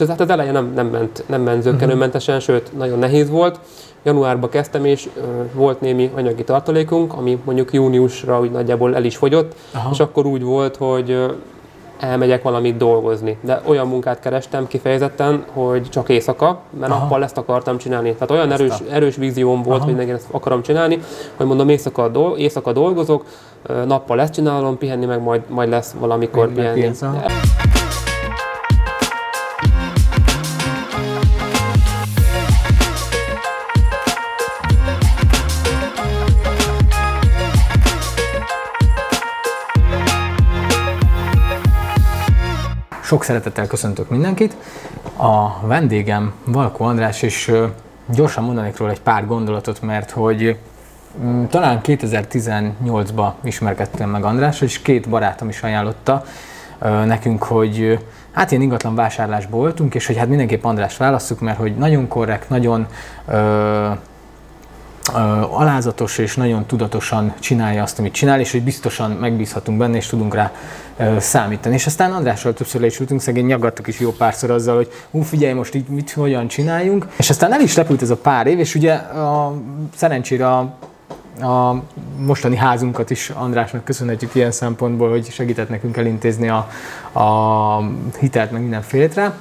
És ez hát az elején nem, nem ment, nem ment zöggenőmentesen, sőt, nagyon nehéz volt. Januárban kezdtem, és ö, volt némi anyagi tartalékunk, ami mondjuk júniusra úgy nagyjából el is fogyott, Aha. és akkor úgy volt, hogy ö, elmegyek valamit dolgozni. De olyan munkát kerestem kifejezetten, hogy csak éjszaka, mert Aha. nappal ezt akartam csinálni. Tehát olyan erős, erős vízióm volt, Aha. hogy nekem ezt akarom csinálni, hogy mondom, éjszaka, dol- éjszaka dolgozok, nappal ezt csinálom, pihenni meg majd, majd lesz valamikor meg pihenni. pihensz, Sok szeretettel köszöntök mindenkit. A vendégem Valkó András, és gyorsan mondanék róla egy pár gondolatot, mert hogy mm, talán 2018-ban ismerkedtem meg András, és két barátom is ajánlotta nekünk, hogy hát ilyen ingatlan vásárlásból voltunk, és hogy hát mindenképp András válasszuk, mert hogy nagyon korrekt, nagyon ö, ö, alázatos és nagyon tudatosan csinálja azt, amit csinál, és hogy biztosan megbízhatunk benne, és tudunk rá számítani. És aztán Andrással többször le is ültünk, szegény nyaggattak is jó párszor azzal, hogy ú, figyelj, most így mit, hogyan csináljunk. És aztán el is repült ez a pár év, és ugye a, szerencsére a, a mostani házunkat is Andrásnak köszönhetjük ilyen szempontból, hogy segített nekünk elintézni a, a hitelt, meg mindenfélét rá.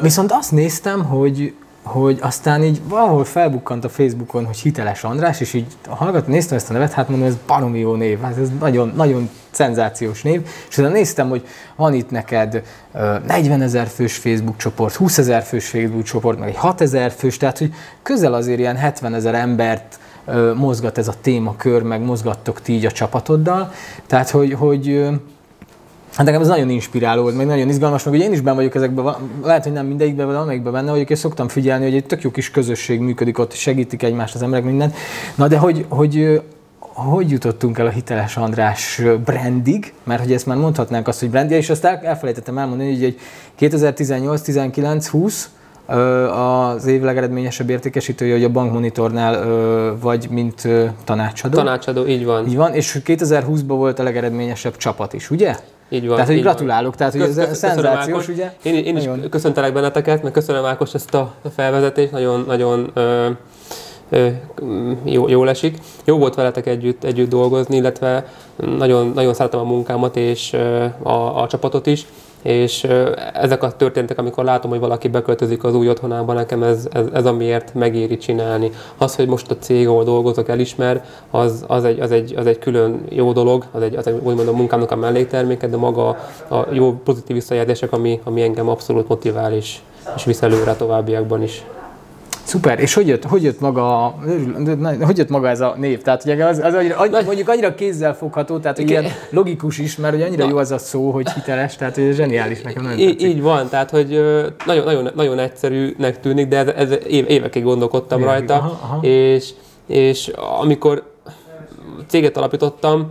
Viszont azt néztem, hogy, hogy aztán így valahol felbukkant a Facebookon, hogy hiteles András, és így hallgat, néztem ezt a nevet, hát mondom, ez baromi jó név, hát ez nagyon, nagyon szenzációs név, és utána néztem, hogy van itt neked ö, 40 ezer fős Facebook csoport, 20 ezer fős Facebook csoport, meg egy 6 ezer fős, tehát hogy közel azért ilyen 70 ezer embert mozgat ez a témakör, meg mozgattok ti így a csapatoddal, tehát hogy, hogy Hát nekem ez nagyon inspiráló meg nagyon izgalmas, meg ugye én is benne vagyok ezekben, lehet, hogy nem mindegyikben, vagy amelyikben benne vagyok, és szoktam figyelni, hogy egy tök jó kis közösség működik ott, segítik egymást az emberek, mindent. Na de hogy, hogy hogy jutottunk el a hiteles András brandig, mert hogy ezt már mondhatnánk azt, hogy brandje, és azt el, elfelejtettem elmondani, hogy egy 2018, 19, 20 ö, az év legeredményesebb értékesítője, hogy a bankmonitornál vagy mint tanácsadó. Tanácsadó, így van. Így van, és 2020-ban volt a legeredményesebb csapat is, ugye? Így van. Tehát, hogy gratulálok, tehát, hogy ez Kösz- kösz- köszönöm, szenzációs, Ákos. ugye? Én, én is Nagyon. köszöntelek benneteket, meg köszönöm Ákos ezt a felvezetést, nagyon, nagyon ö, jó, jól esik. Jó volt veletek együtt, együtt dolgozni, illetve nagyon, nagyon szeretem a munkámat és a, a csapatot is, és ezek a történtek, amikor látom, hogy valaki beköltözik az új otthonába, nekem ez, ez, ez amiért megéri csinálni. Az, hogy most a cég, ahol dolgozok, elismer, az, az, egy, az, egy, az egy külön jó dolog, az egy, az egy úgymond a munkámnak a mellékterméke, de maga a jó pozitív visszajelzések, ami, ami engem abszolút motivál és, és visz előre továbbiakban is. Szuper, és hogy jött, hogy jött maga, na, hogy jött maga ez a név? Tehát ugye az, az annyira, annyi- mondjuk annyira kézzelfogható, tehát hogy ilyen logikus is, mert hogy annyira jó az a szó, hogy hiteles, tehát hogy zseniális nekem nagyon Í- tetszik. így van, tehát hogy nagyon, nagyon, nagyon egyszerűnek tűnik, de ez, ez év, évekig gondolkodtam Évekig, rajta, aha, aha. És, és amikor céget alapítottam,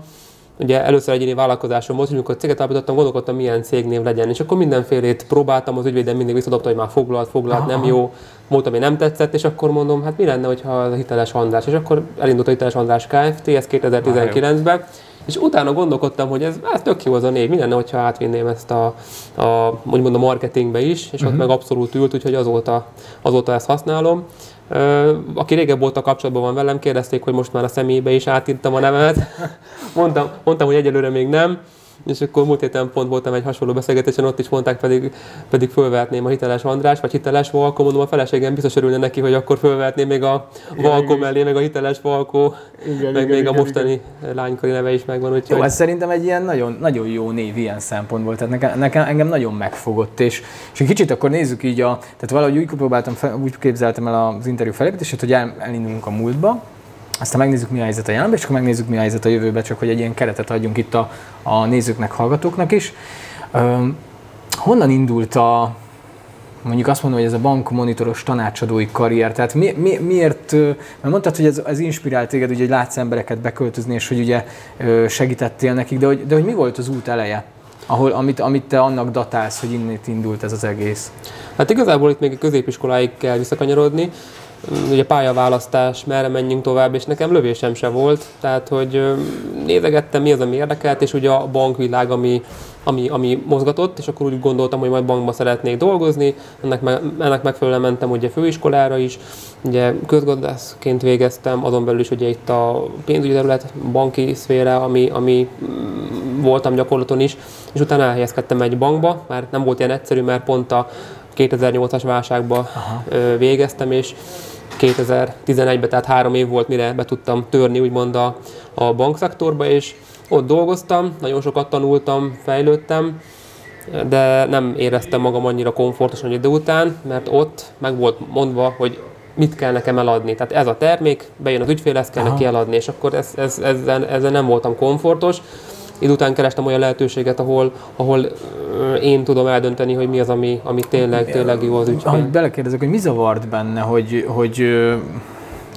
ugye először egyéni vállalkozásom volt, és amikor céget alapítottam, gondolkodtam, milyen cégnév legyen. És akkor mindenfélét próbáltam, az ügyvédem mindig visszadobta, hogy már foglalt, foglalt, nem jó, volt, ami nem tetszett, és akkor mondom, hát mi lenne, hogyha a hiteles András. És akkor elindult a hiteles András Kft. ez 2019-ben, és utána gondolkodtam, hogy ez, ez tök jó az a név, mi lenne, hogyha átvinném ezt a, a úgymond a marketingbe is, és ott meg abszolút ült, úgyhogy azóta, azóta ezt használom. Aki régebb óta kapcsolatban van velem, kérdezték, hogy most már a személybe is átírtam a nevemet. mondtam, mondtam, hogy egyelőre még nem. És akkor múlt héten pont voltam egy hasonló beszélgetésen, ott is mondták, pedig, pedig fölvehetném a hiteles András, vagy hiteles Valkó, mondom a feleségem biztos örülne neki, hogy akkor fölvehetném még a Valkó mellé, meg a hiteles Valkó, Igen, meg igen, még a igen, mostani lánykori neve is megvan, úgyhogy... Jó, ez szerintem egy ilyen nagyon, nagyon jó név ilyen szempontból, tehát nekem, nekem engem nagyon megfogott, és, és egy kicsit akkor nézzük így a, tehát valahogy úgy próbáltam, úgy képzeltem el az interjú felépítését, hogy el, elindulunk a múltba, aztán megnézzük, mi a helyzet a jelenben, és akkor megnézzük, mi a helyzet a jövőben, csak hogy egy ilyen keretet adjunk itt a, a nézőknek, hallgatóknak is. Öm, honnan indult a, mondjuk azt mondom, hogy ez a bankmonitoros tanácsadói karrier, tehát mi, mi, miért, mert mondtad, hogy ez, ez inspirált téged, ugye, hogy látsz embereket beköltözni, és hogy ugye segítettél nekik, de hogy, de hogy mi volt az út eleje? Ahol, amit, amit te annak datálsz, hogy innét indult ez az egész. Hát igazából itt még a középiskoláig kell visszakanyarodni. Ugye pályaválasztás, merre menjünk tovább, és nekem lövésem se volt. Tehát, hogy nézegettem, mi az, ami érdekelt, és ugye a bankvilág, ami, ami, ami mozgatott, és akkor úgy gondoltam, hogy majd bankba szeretnék dolgozni, ennek, me, ennek megfelelően mentem ugye főiskolára is, ugye közgazdászként végeztem, azon belül is ugye itt a pénzügyi terület, banki szféra, ami, ami mm, voltam gyakorlaton is, és utána elhelyezkedtem egy bankba, mert nem volt ilyen egyszerű, mert pont a 2008-as válságba Aha. végeztem, és 2011-ben, tehát három év volt, mire be tudtam törni úgymond a, a bankszektorba, és ott dolgoztam, nagyon sokat tanultam, fejlődtem, de nem éreztem magam annyira komfortosan egy idő után, mert ott meg volt mondva, hogy mit kell nekem eladni. Tehát ez a termék, bejön az ügyfél, ezt kell Aha. neki eladni, és akkor ez, ez, ezzel, ezzel nem voltam komfortos. Idő után kerestem olyan lehetőséget, ahol, ahol én tudom eldönteni, hogy mi az, ami, ami tényleg, tényleg jó az ügyfél. Ahogy belekérdezek, hogy mi zavart benne, hogy, hogy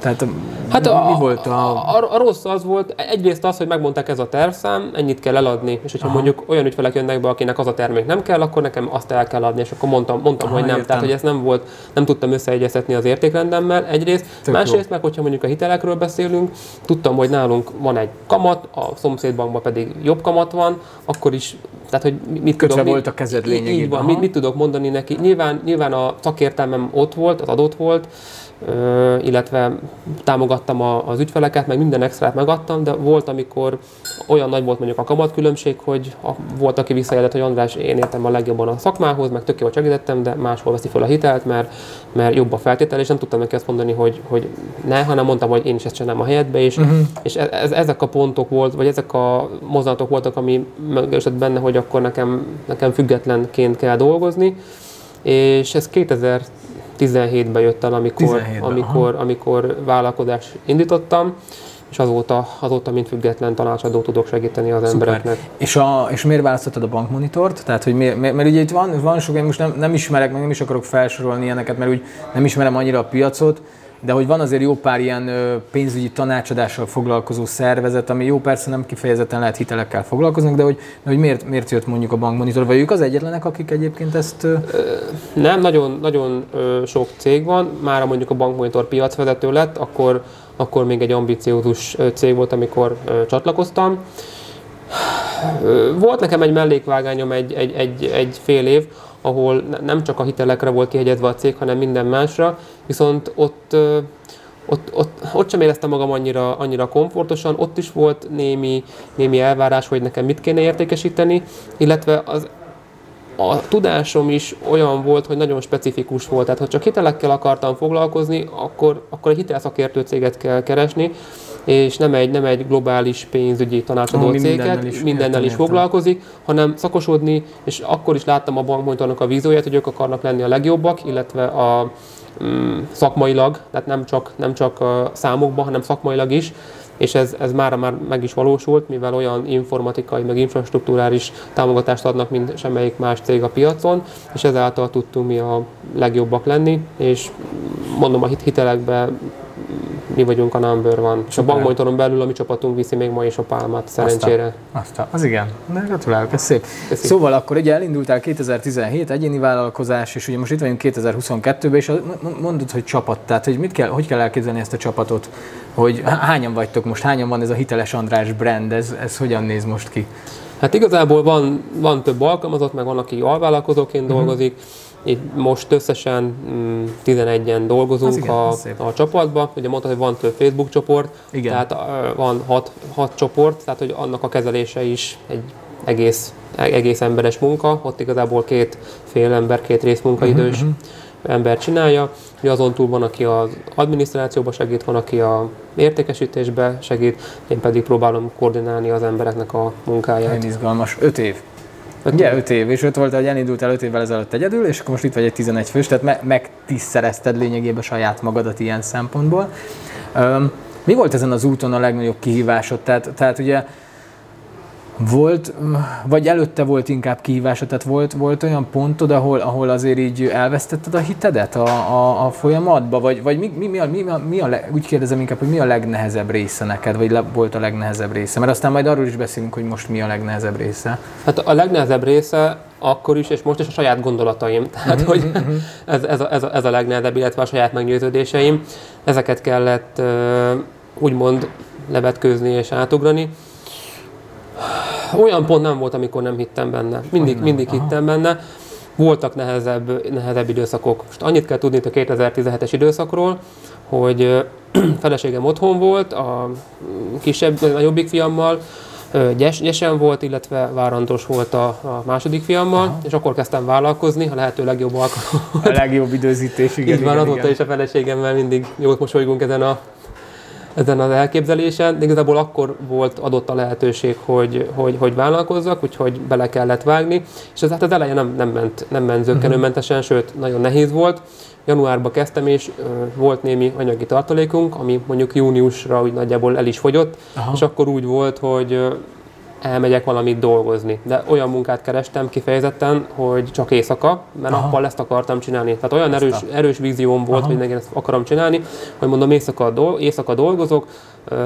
tehát hát a, mi volt a... A, a... rossz az volt, egyrészt az, hogy megmondták ez a tervszám, ennyit kell eladni, és hogyha Aha. mondjuk olyan ügyfelek jönnek be, akinek az a termék nem kell, akkor nekem azt el kell adni, és akkor mondtam, mondtam Aha, hogy nem. Értem. Tehát, hogy ez nem volt, nem tudtam összeegyeztetni az értékrendemmel egyrészt. Tök Másrészt meg, hogyha mondjuk a hitelekről beszélünk, tudtam, hogy nálunk van egy kamat, a szomszédbankban pedig jobb kamat van, akkor is tehát, hogy mit Kötve tudom, volt a kezed lényegében. Így van, mit, mit, tudok mondani neki. Nyilván, nyilván a szakértelmem ott volt, az adott volt, illetve támogattam az ügyfeleket, meg minden extrát megadtam, de volt, amikor olyan nagy volt mondjuk a kamatkülönbség, hogy volt, aki visszajelzett, hogy András, én értem a legjobban a szakmához, meg tök jól segítettem, de máshol veszi fel a hitelt, mert, mert jobb a feltétel, és nem tudtam neki azt mondani, hogy, hogy ne, hanem mondtam, hogy én is ezt csinálom a helyedbe, és, uh-huh. és ez, ezek a pontok volt, vagy ezek a mozdulatok voltak, ami megerősített benne, hogy akkor nekem, nekem függetlenként kell dolgozni, és ez 2000 17-ben jött el, amikor, 17 amikor, amikor vállalkozást indítottam, és azóta, azóta mint független tanácsadó tudok segíteni az Szuper. embereknek. És, a, és miért választottad a bankmonitort? Tehát, hogy miért, mert, mert ugye itt van, van sok, én most nem, nem ismerek, meg nem is akarok felsorolni ilyeneket, mert úgy nem ismerem annyira a piacot, de hogy van azért jó pár ilyen pénzügyi tanácsadással foglalkozó szervezet, ami jó persze nem kifejezetten lehet hitelekkel foglalkoznak, de hogy, de hogy miért, miért jött mondjuk a bankmonitor, vagy ők az egyetlenek, akik egyébként ezt... Nem, nagyon, nagyon sok cég van, már mondjuk a bankmonitor piacvezető lett, akkor, akkor még egy ambiciózus cég volt, amikor csatlakoztam. Volt nekem egy mellékvágányom egy, egy, egy, egy fél év, ahol nem csak a hitelekre volt kihegyezve a cég, hanem minden másra, viszont ott, ott, ott, ott sem éreztem magam annyira, annyira komfortosan, ott is volt némi, némi elvárás, hogy nekem mit kéne értékesíteni, illetve az, a tudásom is olyan volt, hogy nagyon specifikus volt. Tehát, ha csak hitelekkel akartam foglalkozni, akkor, akkor egy hitelszakértő céget kell keresni, és nem egy, nem egy globális pénzügyi tanácsadó Ami céget, mindennel is, mindennel is foglalkozik, hanem szakosodni, és akkor is láttam a bankmonitornak a vízóját, hogy ők akarnak lenni a legjobbak, illetve a mm, szakmailag, tehát nem csak, nem csak a számokban, hanem szakmailag is, és ez, ez már, már meg is valósult, mivel olyan informatikai, meg infrastruktúrális támogatást adnak, mint semmelyik más cég a piacon, és ezáltal tudtunk mi a legjobbak lenni, és mondom, a hitelekbe mi vagyunk a number van. És a bankmonitoron belül a mi csapatunk viszi még ma is a pálmát, szerencsére. Aztán, az igen. De gratulálok, ez szép. Köszi. Szóval akkor ugye elindultál 2017 egyéni vállalkozás, és ugye most itt vagyunk 2022-ben, és mondod, hogy csapat. Tehát, hogy mit kell, hogy kell elképzelni ezt a csapatot? Hogy hányan vagytok most, hányan van ez a Hiteles András brand, ez, ez hogyan néz most ki? Hát igazából van, van több alkalmazott, meg van, aki alvállalkozóként uh-huh. dolgozik. Itt most összesen 11-en mm, dolgozunk igen, a, a csapatban. Ugye mondtad, hogy van több Facebook csoport, igen. tehát van 6, 6 csoport, tehát hogy annak a kezelése is egy egész, egész emberes munka. Ott igazából két fél ember, két rész munkaidős uh-huh. ember csinálja. Ugye azon túl van, aki az adminisztrációba segít, van, aki a értékesítésbe segít, én pedig próbálom koordinálni az embereknek a munkáját. Nagyon izgalmas. Öt év. Ugye, 5 év, és öt volt, hogy elindultál 5 évvel ezelőtt egyedül, és akkor most itt vagy egy 11 fős, tehát me- megtiszterezted lényegében saját magadat ilyen szempontból. Um, mi volt ezen az úton a legnagyobb kihívásod? Tehát, tehát ugye volt, vagy előtte volt inkább kihívása, tehát volt, volt olyan pontod, ahol, ahol azért így elvesztetted a hitedet a, a, a folyamatba, vagy, vagy mi, mi, mi, a, mi, a, mi a, úgy kérdezem inkább, hogy mi a legnehezebb része neked, vagy le, volt a legnehezebb része? Mert aztán majd arról is beszélünk, hogy most mi a legnehezebb része. Hát a legnehezebb része akkor is, és most is a saját gondolataim. Tehát, mm-hmm. hogy mhm. ez, ez, a, ez, a, ez a legnehezebb, illetve a saját meggyőződéseim. Ezeket kellett úgymond levetkőzni és átugrani Olyan pont nem volt, amikor nem hittem benne. Mindig, nem. mindig Aha. hittem benne. Voltak nehezebb, nehezebb időszakok. Most annyit kell tudni itt a 2017-es időszakról, hogy feleségem otthon volt, a kisebb, a jobbik fiammal, gyes, gyesen volt, illetve várandós volt a, a második fiammal, Aha. és akkor kezdtem vállalkozni, a lehető legjobb alkalom. A legjobb időzítés, igen. Így van, igen, azóta igen. is a feleségemmel mindig jót mosolygunk ezen a ezen az elképzelésen, de igazából akkor volt adott a lehetőség, hogy, hogy, hogy vállalkozzak, úgyhogy bele kellett vágni, és ez hát az elején nem, nem ment, nem ment zöggenőmentesen, sőt, nagyon nehéz volt. Januárban kezdtem, és ö, volt némi anyagi tartalékunk, ami mondjuk júniusra úgy nagyjából el is fogyott, Aha. és akkor úgy volt, hogy elmegyek valamit dolgozni. De olyan munkát kerestem kifejezetten, hogy csak éjszaka, mert Aha. nappal ezt akartam csinálni. Tehát olyan erős, erős vízióm volt, Aha. hogy nekem ezt akarom csinálni, hogy mondom, éjszaka, dol- éjszaka dolgozok,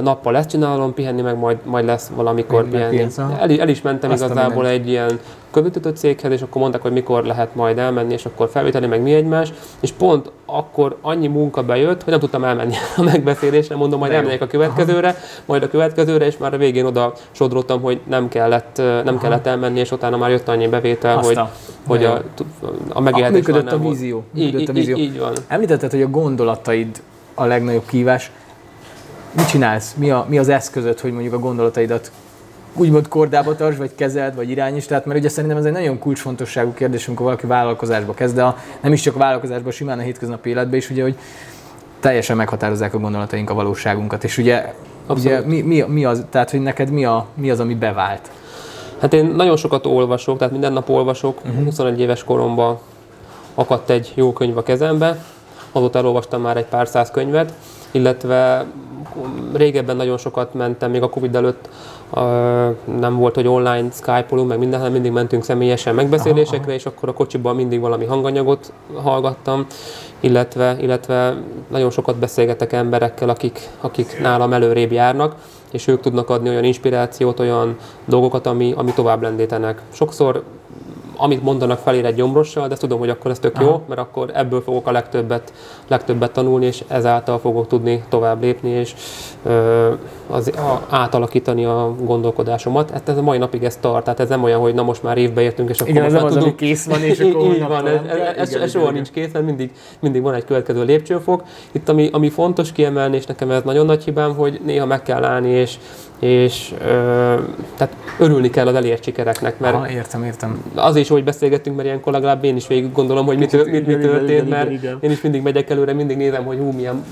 nappal ezt csinálom, pihenni meg majd, majd lesz valamikor Meg pihenni. aha. El, el is mentem Azt igazából egy ilyen köbötötött céghez, és akkor mondták, hogy mikor lehet majd elmenni, és akkor felvételi, meg mi egymás, és pont akkor annyi munka bejött, hogy nem tudtam elmenni a megbeszélésre, mondom, majd elmegyek a következőre, majd a következőre, és már a végén oda sodrottam, hogy nem kellett, nem Aha. kellett elmenni, és utána már jött annyi bevétel, Azt hogy, hogy a, a megélhetés működött a vízió. Így, Működött a így, vízió. így, így van. Említetted, hogy a gondolataid a legnagyobb kívás. Mit csinálsz? Mi, a, mi az eszközöd, hogy mondjuk a gondolataidat úgymond kordába tartsd, vagy kezeld, vagy irányítsd? Tehát, mert ugye szerintem ez egy nagyon kulcsfontosságú kérdés, amikor valaki vállalkozásba kezd, de a, nem is csak a vállalkozásba, simán a hétköznapi életben is, ugye, hogy teljesen meghatározzák a gondolataink a valóságunkat. És ugye, ugye mi, mi, mi, az, tehát, hogy neked mi, a, mi az, ami bevált? Hát én nagyon sokat olvasok, tehát minden nap olvasok. Mhm. Uh-huh. 21 éves koromban akadt egy jó könyv a kezembe, azóta elolvastam már egy pár száz könyvet, illetve régebben nagyon sokat mentem, még a Covid előtt nem volt, hogy online Skype-olunk, meg minden, hanem mindig mentünk személyesen megbeszélésekre, Aha, és akkor a kocsiban mindig valami hanganyagot hallgattam, illetve, illetve nagyon sokat beszélgetek emberekkel, akik, akik nálam előrébb járnak, és ők tudnak adni olyan inspirációt, olyan dolgokat, ami, ami tovább lendítenek. Sokszor amit mondanak felér egy gyomrossal, de tudom, hogy akkor ez tök Aha. jó, mert akkor ebből fogok a legtöbbet, legtöbbet tanulni, és ezáltal fogok tudni tovább lépni, és ö, az, a, átalakítani a gondolkodásomat. Hát ez a mai napig ez tart, tehát ez nem olyan, hogy na most már évbe értünk, és akkor Igen, most már az, ami tudunk. kész van, és akkor így van, ez, ez, soha nincs kész, mert mindig, mindig van egy következő lépcsőfok. Itt ami, ami fontos kiemelni, és nekem ez nagyon nagy hibám, hogy néha meg kell állni, és, és ö, tehát örülni kell az elért sikereknek, mert Aha, értem, értem. az is, hogy beszélgettünk, mert ilyenkor legalább én is végig gondolom, hogy mit, mit, mit történt, mert én is mindig megyek előre, mindig nézem, hogy hú, milyen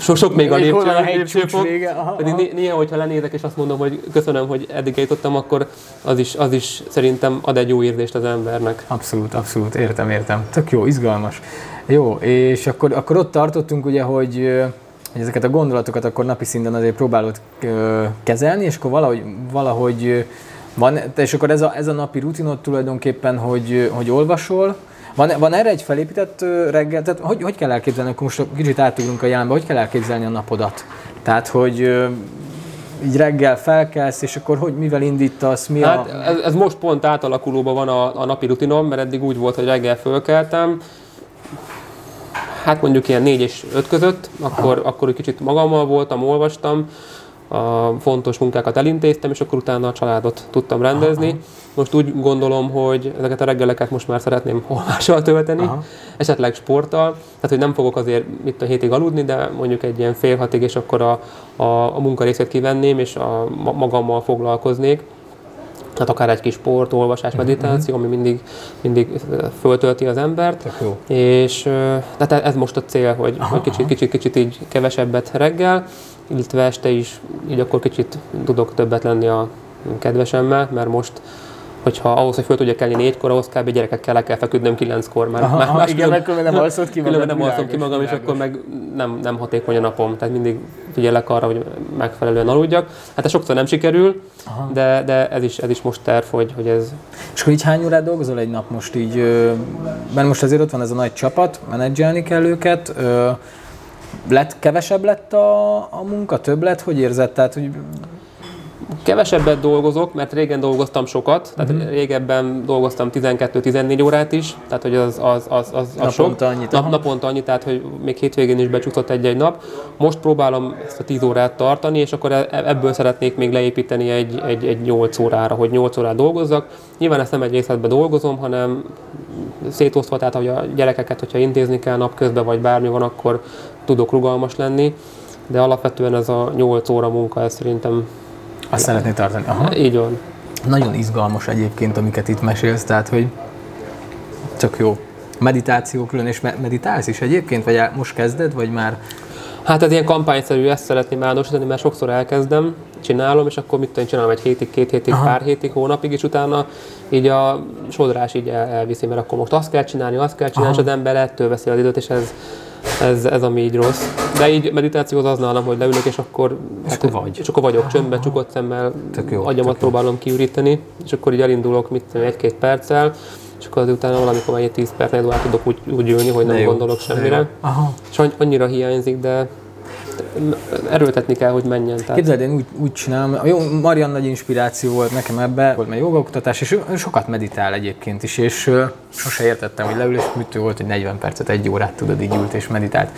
sok, sok még a a lépcső, hegycsúcs lépcsőfok. vége? Aha, Pedig néha, hogyha lenézek és azt mondom, hogy köszönöm, hogy eddig eljutottam, akkor az is, az is szerintem ad egy jó érzést az embernek. Abszolút, abszolút, értem, értem. Tök jó, izgalmas. Jó, és akkor, akkor ott tartottunk ugye, hogy, hogy ezeket a gondolatokat akkor napi szinten azért próbálod ö, kezelni, és akkor valahogy, valahogy ö, van, és akkor ez a, ez a napi rutinod tulajdonképpen, hogy, hogy olvasol, van, van erre egy felépített reggel, tehát hogy, hogy kell elképzelni, akkor most kicsit átugrunk a jelenbe, hogy kell elképzelni a napodat? Tehát, hogy így reggel felkelsz, és akkor hogy mivel indítasz, mi Hát a... ez, ez most pont átalakulóban van a, a napi rutinom, mert eddig úgy volt, hogy reggel fölkeltem, hát mondjuk ilyen 4 és 5 között, akkor, akkor egy kicsit magammal voltam, olvastam, a fontos munkákat elintéztem, és akkor utána a családot tudtam rendezni. Aha. Most úgy gondolom, hogy ezeket a reggeleket most már szeretném olvással tölteni, Aha. esetleg sporttal, tehát hogy nem fogok azért itt a hétig aludni, de mondjuk egy ilyen fél hatig, és akkor a, a, a munkarészét kivenném, és a, ma- magammal foglalkoznék. Hát akár egy kis sport, olvasás, meditáció, ami mindig, mindig föltölti az embert. És tehát ez most a cél, hogy, hogy kicsit, kicsit, kicsit így kevesebbet reggel, illetve este is így akkor kicsit tudok többet lenni a kedvesemmel, mert most hogyha ahhoz, hogy föl tudjak kelni négykor, ahhoz kb. gyerekekkel le kell feküdnöm kilenckor már. Aha, Más- aha, más igen, külön- mert különben nem alszod ki. Különben nem alszom ki magam, és akkor meg nem, nem hatékony a napom. Tehát mindig figyelek arra, hogy megfelelően aludjak. Hát ez sokszor nem sikerül, Aha. de, de ez, is, ez is most terv, hogy, hogy ez És akkor így hány órát dolgozol egy nap most így? Mert most azért ott van ez a nagy csapat, menedzselni kell őket. Lett, kevesebb lett a, a munka, több lett? Hogy érzed? Tehát, hogy Kevesebbet dolgozok, mert régen dolgoztam sokat, tehát uh-huh. régebben dolgoztam 12-14 órát is, tehát hogy az, az, az, az, az sok. Naponta annyit, Nap, naponta annyit, tehát hogy még hétvégén is becsúszott egy-egy nap. Most próbálom ezt a 10 órát tartani, és akkor e- ebből szeretnék még leépíteni egy, egy, egy 8 órára, hogy 8 órát dolgozzak. Nyilván ezt nem egy részletben dolgozom, hanem szétosztva, tehát hogy a gyerekeket, hogyha intézni kell napközben, vagy bármi van, akkor tudok rugalmas lenni. De alapvetően ez a 8 óra munka, ez szerintem Azt szeretné tartani. Aha. így van. Nagyon izgalmas egyébként, amiket itt mesélsz, tehát hogy csak jó. Meditáció külön, és me- meditálsz is egyébként, vagy most kezded, vagy már Hát ez ilyen kampányszerű, ezt szeretném állandósítani, mert sokszor elkezdem, csinálom, és akkor mit tudom, csinálom egy hétig, két hétig. Aha. pár hétig, hónapig, és utána így a sodrás így el, elviszi, mert akkor most azt kell csinálni, azt kell csinálni, Aha. és az ember ettől veszi az időt, és ez, ez, ez ami így rossz. De így meditációhoz az nálam, hogy leülök, és akkor, hát, akkor vagy. És akkor vagyok csöndben, csukott szemmel, Tök jó, agyamat tök jó. próbálom kiüríteni, és akkor így elindulok, mit egy-két perccel, és akkor utána valamikor egy 10 perc, negyed órát tudok úgy, úgy ülni, hogy nem De jó, gondolok semmire. jó. És anny- annyira hiányzik, de erőltetni kell, hogy menjen. Tehát Képzeld, én úgy, úgy csinálom, a jó, Marian nagy inspiráció volt nekem ebbe, volt már jogaoktatás, és ő, sokat meditál egyébként is, és ö, sose értettem, hogy leül, és műtő volt, hogy 40 percet, egy órát tudod, így ült és meditált.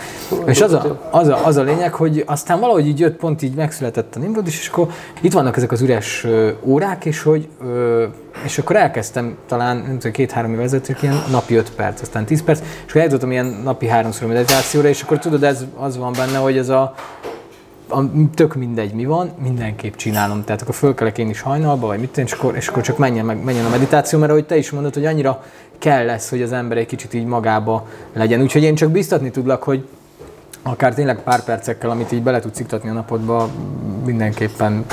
És az a, az, a, az a lényeg, hogy aztán valahogy így jött, pont így megszületett a Nimrod is, és akkor itt vannak ezek az üres órák, és hogy ö, és akkor elkezdtem talán, nem tudom, két-három év ezelőtt, ilyen napi 5 perc, aztán 10 perc, és akkor eljutottam ilyen napi háromszor meditációra, és akkor tudod, ez az van benne, hogy ez a, a, tök mindegy, mi van, mindenképp csinálom. Tehát akkor fölkelek én is hajnalba, vagy mit tudom, és akkor, és akkor csak menjen, meg, menjen a meditáció, mert ahogy te is mondod, hogy annyira kell lesz, hogy az ember egy kicsit így magába legyen. Úgyhogy én csak biztatni tudlak, hogy akár tényleg pár percekkel, amit így bele tudsz iktatni a napodba, mindenképpen,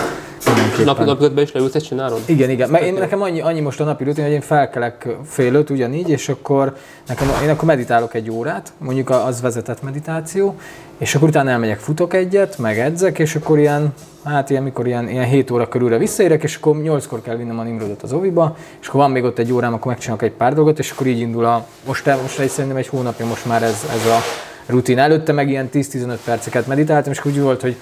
mindenképpen. nap, napközben is leülsz, ezt csinálod? Igen, igen. Mert én, nekem annyi, annyi most a napi rutin, hogy én felkelek fél öt ugyanígy, és akkor nekem, én akkor meditálok egy órát, mondjuk az vezetett meditáció, és akkor utána elmegyek, futok egyet, meg edzek, és akkor ilyen, hát ilyen, mikor ilyen, ilyen 7 óra körülre visszaérek, és akkor 8-kor kell vinnem a Nimrodot az oviba, és akkor van még ott egy órám, akkor megcsinálok egy pár dolgot, és akkor így indul a, most, most egy, szerintem egy hónapja most már ez, ez a rutin. Előtte meg ilyen 10-15 perceket meditáltam, és úgy volt, hogy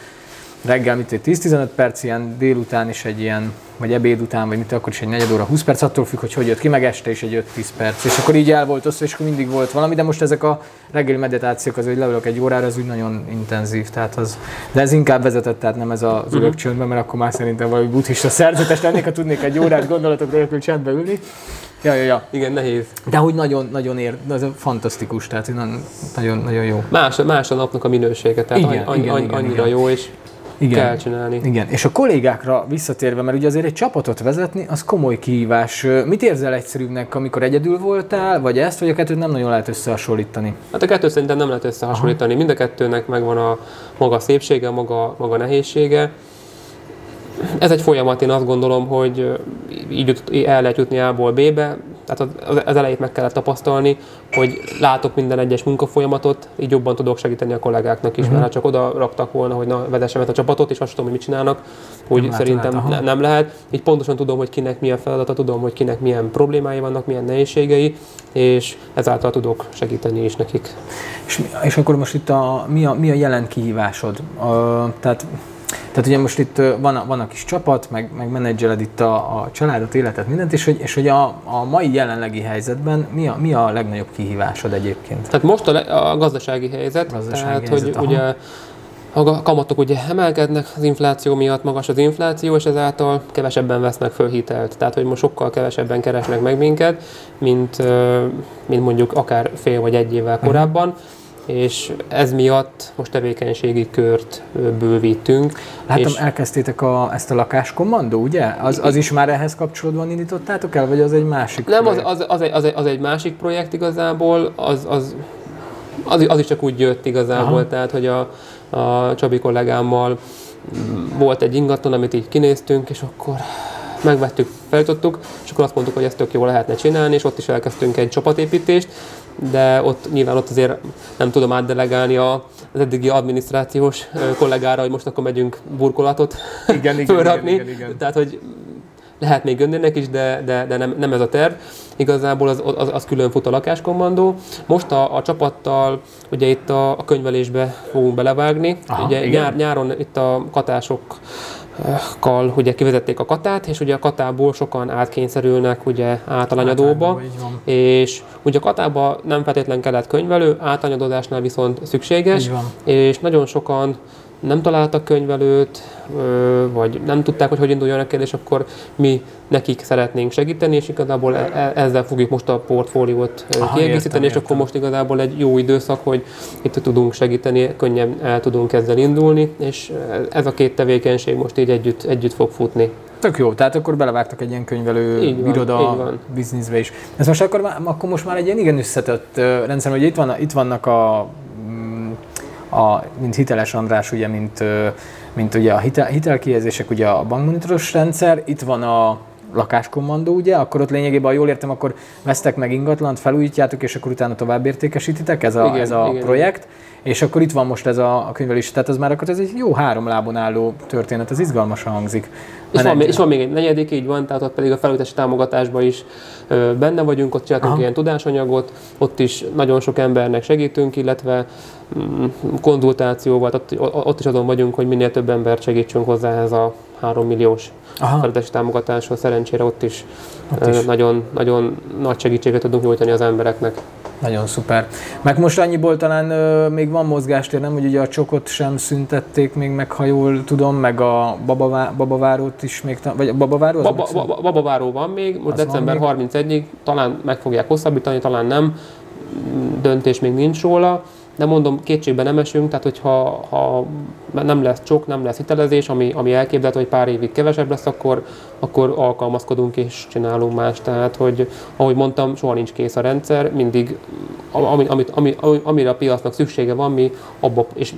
reggel mit egy 10-15 perc, ilyen délután is egy ilyen, vagy ebéd után, vagy mit akkor is egy negyed óra, 20 perc, attól függ, hogy hogy jött ki, meg este is egy 5-10 perc. És akkor így el volt össze, és akkor mindig volt valami, de most ezek a reggeli meditációk, az, hogy leülök egy órára, az úgy nagyon intenzív, tehát az, de ez inkább vezetett, tehát nem ez az ülök csöndben, mert akkor már szerintem valami buddhista szerzetes lennék, ha tudnék egy órát gondolatok nélkül csendbe ülni. Ja, ja, ja. Igen, nehéz. De hogy nagyon, nagyon ér, ez fantasztikus, tehát nagyon, nagyon, nagyon jó. Más, más a napnak a minősége, tehát Igen, igen, annyi, igen, annyira igen. jó, és Igen. kell csinálni. Igen, és a kollégákra visszatérve, mert ugye azért egy csapatot vezetni, az komoly kihívás. Mit érzel egyszerűbbnek, amikor egyedül voltál, vagy ezt, vagy a kettőt nem nagyon lehet összehasonlítani? Hát a kettő szerintem nem lehet összehasonlítani. Mind a kettőnek megvan a maga szépsége, maga, maga nehézsége. Ez egy folyamat, én azt gondolom, hogy így el lehet jutni A-ból B-be. Tehát az, elejét meg kellett tapasztalni, hogy látok minden egyes munkafolyamatot, így jobban tudok segíteni a kollégáknak is, mert ha csak oda raktak volna, hogy na, vezessem a csapatot, és azt tudom, hogy mit csinálnak, úgy látod szerintem aha. ne, nem lehet. Így pontosan tudom, hogy kinek milyen feladata, tudom, hogy kinek milyen problémái vannak, milyen nehézségei, és ezáltal tudok segíteni is nekik. És, és akkor most itt a, mi, a, mi a jelen kihívásod? A, tehát, tehát ugye most itt van a, van a kis csapat, meg, meg menedzseled itt a, a családot, életet, mindent, és hogy, és hogy a, a mai jelenlegi helyzetben mi a, mi a legnagyobb kihívásod egyébként? Tehát most a, le- a gazdasági helyzet, Gazdasági tehát helyzet, hogy aha. ugye a kamatok ugye emelkednek az infláció miatt, magas az infláció, és ezáltal kevesebben vesznek föl hitelt. Tehát, hogy most sokkal kevesebben keresnek meg minket, mint, mint mondjuk akár fél vagy egy évvel Mhm. korábban, és ez miatt most tevékenységi kört bővítünk. Látom, és elkezdtétek a, ezt a lakáskommandó, ugye? Az, az is már ehhez kapcsolódóan indítottátok el, vagy az egy másik nem, az, projekt? az, az, egy, az, egy, az egy másik projekt igazából, az, az, az, az is csak úgy jött igazából, Aha. tehát hogy a, a Csabi kollégámmal mm, volt egy ingatlan, amit így kinéztünk, és akkor megvettük, feljutottuk, és akkor azt mondtuk, hogy ezt tök jól lehetne csinálni, és ott is elkezdtünk egy csapatépítést, de ott nyilván ott azért nem tudom átdelegálni a, az eddigi adminisztrációs kollégára, hogy most akkor megyünk burkolatot Igen, igen, fölrakni. igen, igen, igen. Tehát, hogy lehet még önnének is, de, de, de nem, nem ez a terv. Igazából az, az, az külön fut a lakáskommandó. Most a, a csapattal ugye itt a, a könyvelésbe fogunk belevágni. Aha, ugye igen. nyár, nyáron itt a katások kal ugye kivezették a katát, és ugye a katából sokan átkényszerülnek ugye általányadóba, és ugye a katába nem feltétlen kellett könyvelő, általányadózásnál viszont szükséges, és nagyon sokan nem találtak könyvelőt, vagy nem tudták, hogy hogy induljanak el, és akkor mi nekik szeretnénk segíteni, és igazából e, e, ezzel fogjuk most a portfóliót Aha, kiegészíteni, értem, és értem. akkor most igazából egy jó időszak, hogy itt tudunk segíteni, könnyen el tudunk ezzel indulni, és ez a két tevékenység most így együtt, együtt fog futni. Tök jó, tehát akkor belevágtak egy ilyen könyvelő így van, iroda így van. bizniszbe is. Ez most akkor, akkor most már egy ilyen igen összetett rendszer, hogy itt, van, itt vannak a a, mint hiteles András, ugye, mint, mint ugye a hitel, hitelkihelyezések, ugye a bankmonitoros rendszer, itt van a lakáskommandó, ugye, akkor ott lényegében, ha jól értem, akkor vesztek meg ingatlant, felújítjátok, és akkor utána tovább értékesítitek, ez a, igen, ez a igen. projekt. És akkor itt van most ez a, a könyvelés, tehát ez már akkor ez egy jó három lábon álló történet, ez izgalmasan hangzik. És van, és van még egy negyedik, így van, tehát ott pedig a felújítási támogatásban is ö, benne vagyunk, ott csináltunk Aha. ilyen tudásanyagot, ott is nagyon sok embernek segítünk, illetve mm, konzultációval, ott, ott is azon vagyunk, hogy minél több embert segítsünk hozzá ez a 3 milliós felújítási támogatáshoz. Szerencsére ott is, ott is. Nagyon, nagyon nagy segítséget tudunk nyújtani az embereknek. Nagyon szuper. Meg most annyiból talán ö, még van mozgástér, nem, hogy ugye a csokot sem szüntették még meg, ha jól tudom, meg a babavá, babavárót is még, vagy a babaváró? Az Baba, ba, babaváró van még, most az december 31-ig, talán meg fogják hosszabbítani, talán nem, döntés még nincs róla de mondom, kétségbe nem esünk, tehát hogyha ha nem lesz csok, nem lesz hitelezés, ami, ami elképzelhető, hogy pár évig kevesebb lesz, akkor, akkor alkalmazkodunk és csinálunk más. Tehát, hogy ahogy mondtam, soha nincs kész a rendszer, mindig ami, amit, ami, amire a piacnak szüksége van, mi abba, és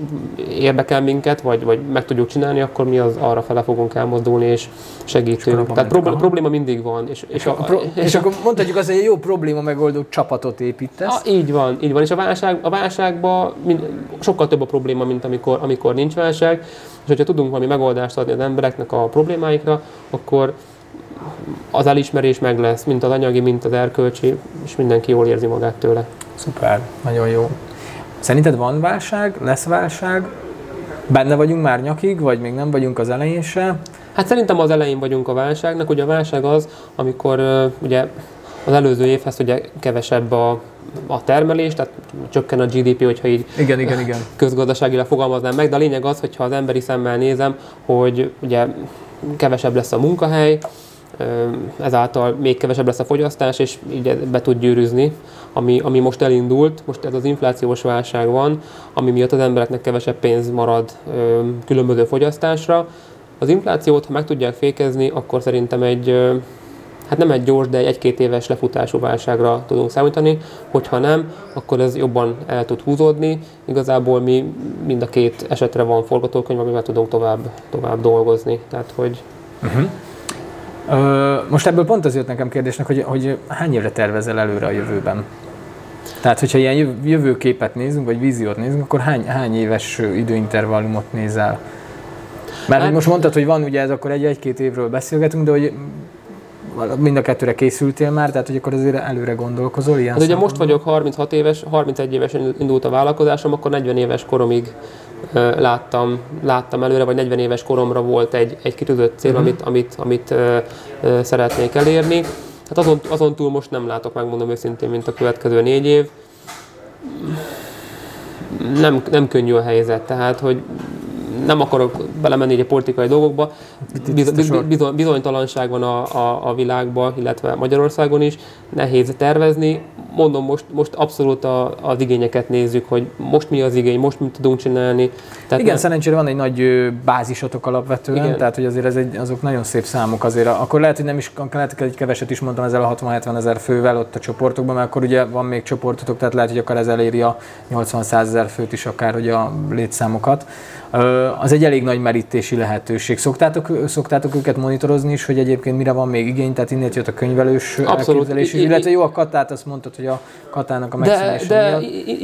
érdekel minket, vagy, vagy meg tudjuk csinálni, akkor mi az arra fele fogunk elmozdulni, és segítünk. Tehát probléma, probléma mindig van. És, és, a, a, és, és akkor mondhatjuk azt, hogy egy jó probléma megoldó csapatot építesz. A, így van, így van. És a, válság, a válságban mind, sokkal több a probléma, mint amikor, amikor nincs válság. És hogyha tudunk valami megoldást adni az embereknek a problémáikra, akkor az elismerés meg lesz, mint az anyagi, mint az erkölcsi, és mindenki jól érzi magát tőle. Szuper, nagyon jó. Szerinted van válság, lesz válság? Benne vagyunk már nyakig, vagy még nem vagyunk az elején se? Hát szerintem az elején vagyunk a válságnak. Ugye a válság az, amikor ugye az előző évhez ugye kevesebb a, a termelés, tehát csökken a GDP, hogyha így igen, igen, igen. közgazdaságilag fogalmaznám meg, de a lényeg az, hogyha az emberi szemmel nézem, hogy ugye kevesebb lesz a munkahely, ezáltal még kevesebb lesz a fogyasztás, és így be tud gyűrűzni, ami, ami most elindult. Most ez az inflációs válság van, ami miatt az embereknek kevesebb pénz marad különböző fogyasztásra. Az inflációt, ha meg tudják fékezni, akkor szerintem egy, hát nem egy gyors, de egy egy-két éves lefutású válságra tudunk számítani. Hogyha nem, akkor ez jobban el tud húzódni. Igazából mi mind a két esetre van forgatókönyv, amivel tudunk tovább, tovább dolgozni. Tehát, hogy uh-huh. Ö, most ebből pont az jött nekem kérdésnek, hogy, hogy hány évre tervezel előre a jövőben? Tehát, hogyha ilyen jövőképet nézünk, vagy víziót nézünk, akkor hány, hány éves időintervallumot nézel? Mert hát, most mondtad, hogy van ugye ez, akkor egy-egy-két évről beszélgetünk, de hogy mind a kettőre készültél már, tehát hogy akkor azért előre gondolkozol ilyen hát ugye most vagyok 36 éves, 31 évesen indult a vállalkozásom, akkor 40 éves koromig láttam, láttam előre, vagy 40 éves koromra volt egy, egy kitűzött cél, uh-huh. amit, amit, amit ö, ö, szeretnék elérni. Hát azon, azon túl most nem látok, megmondom őszintén, mint a következő négy év. Nem, nem könnyű a helyzet, tehát hogy nem akarok belemenni a politikai dolgokba. Bizony, bizony, bizonytalanság van a, a, a világban, illetve Magyarországon is. Nehéz tervezni. Mondom, most, most abszolút a, az igényeket nézzük, hogy most mi az igény, most mit tudunk csinálni. Tehát Igen, ne... szerencsére van egy nagy bázisotok alapvetően, Igen. tehát hogy azért ez egy, azok nagyon szép számok azért. Akkor lehet, hogy nem is, lehet, hogy egy keveset is mondtam ezzel a 60-70 ezer fővel ott a csoportokban, mert akkor ugye van még csoportotok, tehát lehet, hogy akár ez eléri a 80-100 ezer főt is akár, hogy a létszámokat az egy elég nagy merítési lehetőség. Szoktátok, szoktátok őket monitorozni is, hogy egyébként mire van még igény, tehát innen jött a könyvelős Abszolút. elképzelés, illetve jó a katát, azt mondtad, hogy a katának a megszűnése De,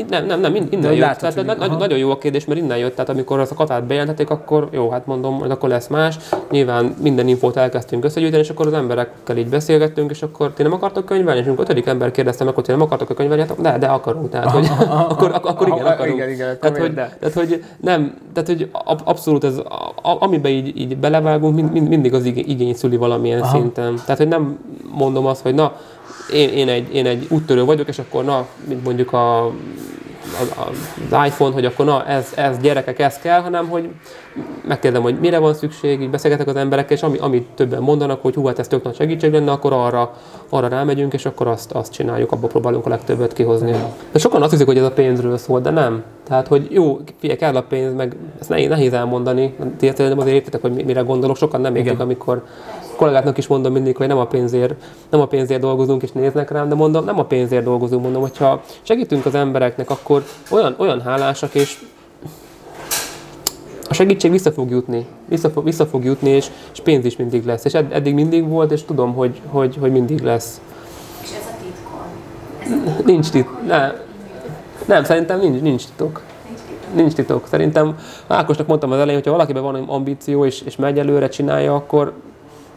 de nem, nem, nem, innen de jött. Látod, tehát, hogy, nagyon jó a kérdés, mert innen jött, tehát amikor azt a katát bejelentették, akkor jó, hát mondom, hogy akkor lesz más. Nyilván minden infót elkezdtünk összegyűjteni, és akkor az emberekkel így beszélgettünk, és akkor ti nem akartok könyvelni, és amikor ötödik ember kérdezte meg, hogy ti nem akartok könyvelni, hát de, de akarunk. Tehát, hogy, akkor, akkor, igen, akarunk. Igen, igen, tehát, hogy, tehát, hogy nem, tehát, hogy abszolút ez, amiben így, így belevágunk, mind, mind, mindig az igény szüli valamilyen Aha. szinten. Tehát, hogy nem mondom azt, hogy na, én, én, egy, én egy úttörő vagyok, és akkor na, mint mondjuk a az iPhone, hogy akkor na, ez, ez gyerekek, ez kell, hanem hogy megkérdem, hogy mire van szükség, így beszélgetek az emberekkel, és ami, amit többen mondanak, hogy hú, hát ez tök nagy segítség lenne, akkor arra, arra rámegyünk, és akkor azt, azt csináljuk, abból próbálunk a legtöbbet kihozni. De sokan azt hiszik, hogy ez a pénzről szól, de nem. Tehát, hogy jó, figyelj, kell a pénz, meg ezt nehéz, nehéz elmondani. Ti azért értitek, hogy mire gondolok, sokan nem értik, amikor kollégáknak is mondom mindig, hogy nem a pénzért, nem a pénzért dolgozunk és néznek rám, de mondom, nem a pénzért dolgozunk, mondom, hogyha segítünk az embereknek, akkor olyan, olyan hálásak, és a segítség vissza fog jutni, vissza fog, vissza fog jutni, és, és pénz is mindig lesz. És ed, eddig mindig volt, és tudom, hogy, hogy, hogy mindig lesz. És ez a titkon? Nincs titok. Ne, nem, szerintem nincs, nincs titok. Nincs titok. Szerintem Ákosnak mondtam az elején, hogyha valakiben van ambíció és, és megy előre, csinálja, akkor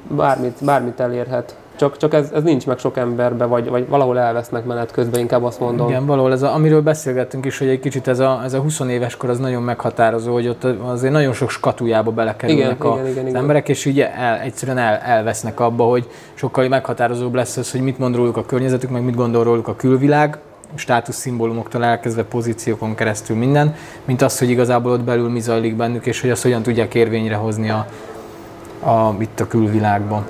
bármit, bármit elérhet. Csak, csak ez, ez nincs meg sok emberbe, vagy, vagy valahol elvesznek menet közben, inkább azt mondom. Igen, valahol ez a, amiről beszélgettünk is, hogy egy kicsit ez a, ez a 20 éves kor az nagyon meghatározó, hogy ott azért nagyon sok skatujába belekerülnek igen, a, igen, igen, az igen. emberek, és így el, egyszerűen el, elvesznek abba, hogy sokkal meghatározóbb lesz az, hogy mit mond róluk a környezetük, meg mit gondol róluk a külvilág, státuszszimbólumoktól elkezdve pozíciókon keresztül minden, mint az, hogy igazából ott belül mi zajlik bennük, és hogy azt hogyan tudják érvényre hozni a, a, itt a külvilágban.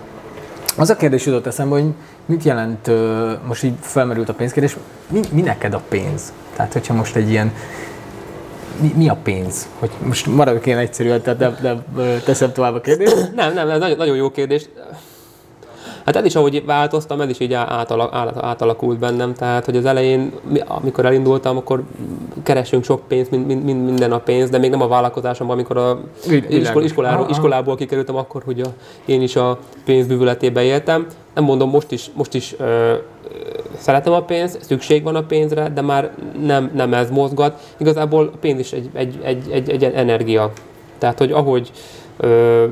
Az a kérdés jutott eszembe, hogy mit jelent, most így felmerült a pénzkérdés, mi, mi neked a pénz? Tehát, hogyha most egy ilyen, mi, mi a pénz? Hogy most maradok én egyszerűen, tehát de, de, teszem tovább a kérdést. Nem, nem, ez nagyon, nagyon jó kérdés. Hát ez is, ahogy változtam, ez is így átalak, átalakult bennem. Tehát, hogy az elején, amikor elindultam, akkor keresünk sok pénzt, mind, mind, minden a pénz, de még nem a vállalkozásomban, amikor a iskol, iskolából, iskolából kikerültem, akkor, hogy a, én is a pénzbűvületébe éltem. Nem mondom, most is, most is ö, szeretem a pénzt, szükség van a pénzre, de már nem, nem ez mozgat. Igazából a pénz is egy, egy, egy, egy, egy energia. Tehát, hogy ahogy, ö,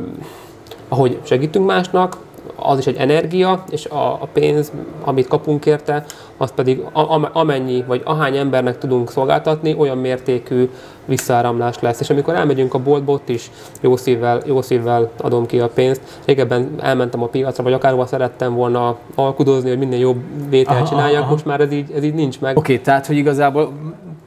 ahogy segítünk másnak, az is egy energia, és a, a pénz, amit kapunk érte, az pedig a, amennyi, vagy ahány embernek tudunk szolgáltatni, olyan mértékű visszaáramlás lesz. És amikor elmegyünk a boltba, ott is jó szívvel, jó szívvel adom ki a pénzt. Régebben elmentem a piacra, vagy akárhova szerettem volna alkudozni, hogy minél jobb vételt csináljak, aha. most már ez így, ez így nincs meg. Oké, okay, tehát hogy igazából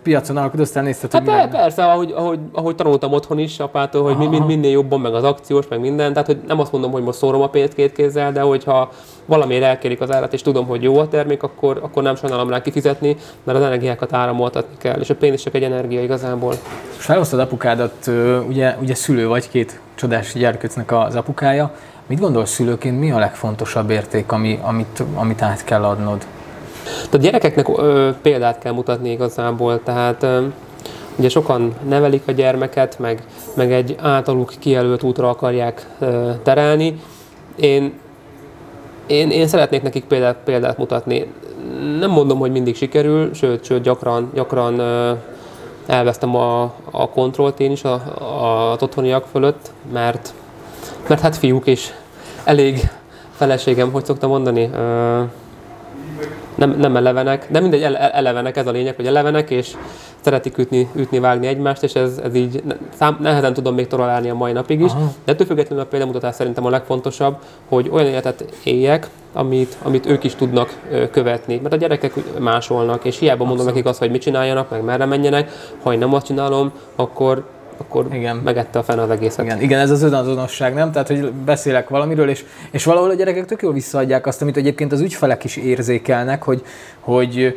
piacon alkudoztál, nézted, hát hogy persze, ahogy, ahogy, ahogy, tanultam otthon is apától, hogy mi, minél jobban, meg az akciós, meg minden. Tehát, hogy nem azt mondom, hogy most szórom a pénzt két kézzel, de hogyha valamiért elkérik az árat, és tudom, hogy jó a termék, akkor, akkor nem sajnálom rá kifizetni, mert az energiákat áramoltatni kell, és a pénz is csak egy energia igazából. Felhoztad apukádat, ugye, ugye szülő vagy, két csodás gyerkőcnek az apukája. Mit gondolsz szülőként, mi a legfontosabb érték, ami, amit, amit át kell adnod? Tehát gyerekeknek ö, példát kell mutatni igazából, tehát ö, ugye sokan nevelik a gyermeket, meg, meg egy általuk kijelölt útra akarják ö, terelni. Én, én, én szeretnék nekik példát, példát mutatni. Nem mondom, hogy mindig sikerül, sőt, sőt gyakran, gyakran ö, elvesztem a, a kontrollt én is a, a, otthoniak fölött, mert, mert hát fiúk is elég feleségem, hogy szoktam mondani, ö, nem, nem elevenek, de mindegy, elevenek, ez a lényeg, hogy elevenek, és szeretik ütni, ütni vágni egymást, és ez, ez így szám, nehezen tudom még tolerálni a mai napig is. Aha. De ettől függetlenül a példamutatás szerintem a legfontosabb, hogy olyan életet éljek, amit, amit ők is tudnak követni. Mert a gyerekek másolnak, és hiába mondom nekik azt, hogy mit csináljanak, meg merre menjenek, ha én nem azt csinálom, akkor akkor igen. megette a fene az egészet. Igen, igen ez az önazonosság, nem? Tehát, hogy beszélek valamiről, és, és valahol a gyerekek tök jól visszaadják azt, amit egyébként az ügyfelek is érzékelnek, hogy, hogy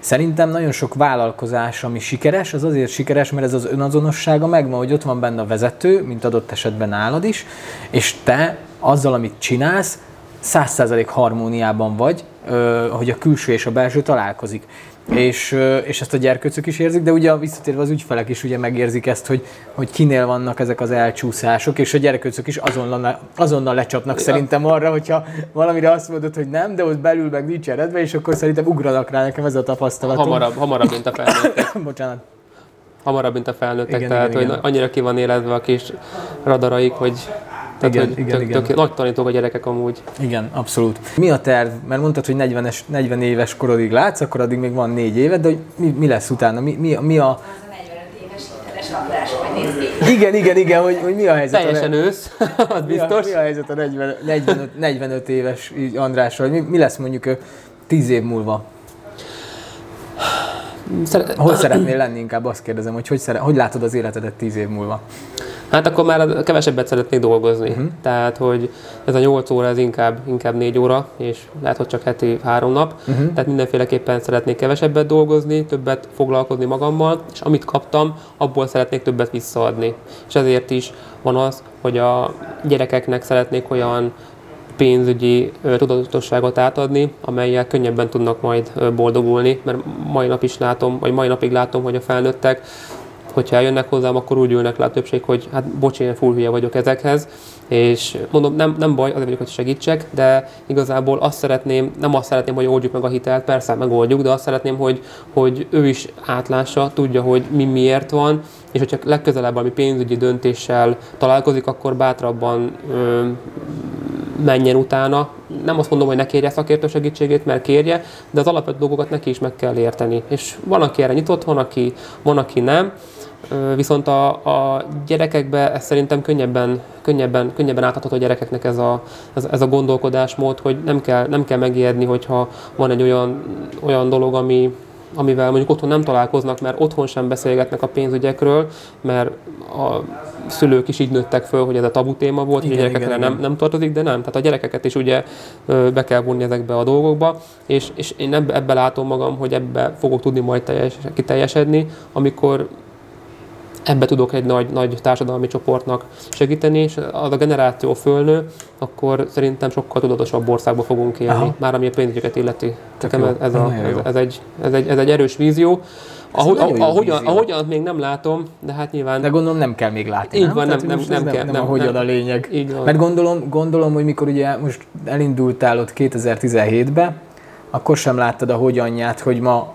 Szerintem nagyon sok vállalkozás, ami sikeres, az azért sikeres, mert ez az önazonossága megvan, hogy ott van benne a vezető, mint adott esetben nálad is, és te azzal, amit csinálsz, száz százalék harmóniában vagy, hogy a külső és a belső találkozik és, és ezt a gyerkőcök is érzik, de ugye visszatérve az ügyfelek is ugye megérzik ezt, hogy, hogy kinél vannak ezek az elcsúszások, és a gyerkőcök is azonnal, azonnal lecsapnak ja. szerintem arra, hogyha valamire azt mondod, hogy nem, de ott belül meg nincs eredve, és akkor szerintem ugranak rá nekem ez a tapasztalatom. Hamarabb, hamarabb mint a felnőttek. Bocsánat. Hamarabb, mint a felnőttek, igen, tehát igen, hogy igen. annyira ki van élezve a kis radaraik, hogy tehát, igen, hogy igen, tök, igen. Tök, nagy tanítók a gyerekek amúgy. Igen, abszolút. Mi a terv? Mert mondtad, hogy 40, 40 éves korodig látsz, akkor addig még van négy évet, de hogy mi, mi lesz utána? Mi, mi, mi a... Az a 45 éves hiteles rablás, vagy néz ki. Igen, igen, igen, hogy, hogy mi a helyzet. Teljesen ősz, az mi a, biztos. mi a helyzet a 40, 45, 45 éves Andrással? Mi, mi lesz mondjuk ö, 10 év múlva? Szere- Hol szeretnél lenni inkább azt kérdezem, hogy hogy, szere, hogy látod az életedet 10 év múlva? Hát akkor már kevesebbet szeretnék dolgozni. Uh-huh. Tehát, hogy ez a 8 óra, ez inkább, inkább 4 óra, és lehet, hogy csak heti 3 nap. Uh-huh. Tehát mindenféleképpen szeretnék kevesebbet dolgozni, többet foglalkozni magammal, és amit kaptam, abból szeretnék többet visszaadni. És ezért is van az, hogy a gyerekeknek szeretnék olyan pénzügyi tudatosságot átadni, amelyel könnyebben tudnak majd boldogulni, mert mai nap is látom, vagy mai napig látom, hogy a felnőttek hogyha eljönnek hozzám, akkor úgy ülnek le a többség, hogy hát bocs, én full hülye vagyok ezekhez, és mondom, nem, nem baj, azért vagyok, hogy segítsek, de igazából azt szeretném, nem azt szeretném, hogy oldjuk meg a hitelt, persze megoldjuk, de azt szeretném, hogy, hogy ő is átlássa, tudja, hogy mi miért van, és hogyha legközelebb valami pénzügyi döntéssel találkozik, akkor bátrabban ö, menjen utána. Nem azt mondom, hogy ne kérje szakértő segítségét, mert kérje, de az alapvető dolgokat neki is meg kell érteni. És van, aki erre nyitott, van, aki, van, aki nem. Viszont a, a gyerekekbe ez szerintem könnyebben, könnyebben, könnyebben átadható a gyerekeknek ez a, ez, ez a gondolkodásmód, hogy nem kell, nem kell megijedni, hogyha van egy olyan, olyan dolog, ami, amivel mondjuk otthon nem találkoznak, mert otthon sem beszélgetnek a pénzügyekről, mert a szülők is így nőttek föl, hogy ez a tabu téma volt, hogy a gyerekekre igen, nem, nem tartozik, de nem. Tehát a gyerekeket is ugye be kell vonni ezekbe a dolgokba, és, és én ebbe, ebbe látom magam, hogy ebbe fogok tudni majd teljes, kiteljesedni, amikor ebbe tudok egy nagy, nagy társadalmi csoportnak segíteni, és az a generáció fölnő, akkor szerintem sokkal tudatosabb országba fogunk élni, Aha. már ami a pénzügyeket illeti. Nekem ez, ez, a, ez, egy, ez, egy, ez egy erős vízió. Ahogy, ahogyan, ahogyan még nem látom, de hát nyilván De gondolom nem kell még látni, Így nem? van, nem- nem- ez nem kell, nem, nem- a hogyan nem. a lényeg. így van. Mert gondolom, gondolom, hogy mikor ugye most elindultál ott 2017-be, akkor sem láttad a hogyanját, hogy ma,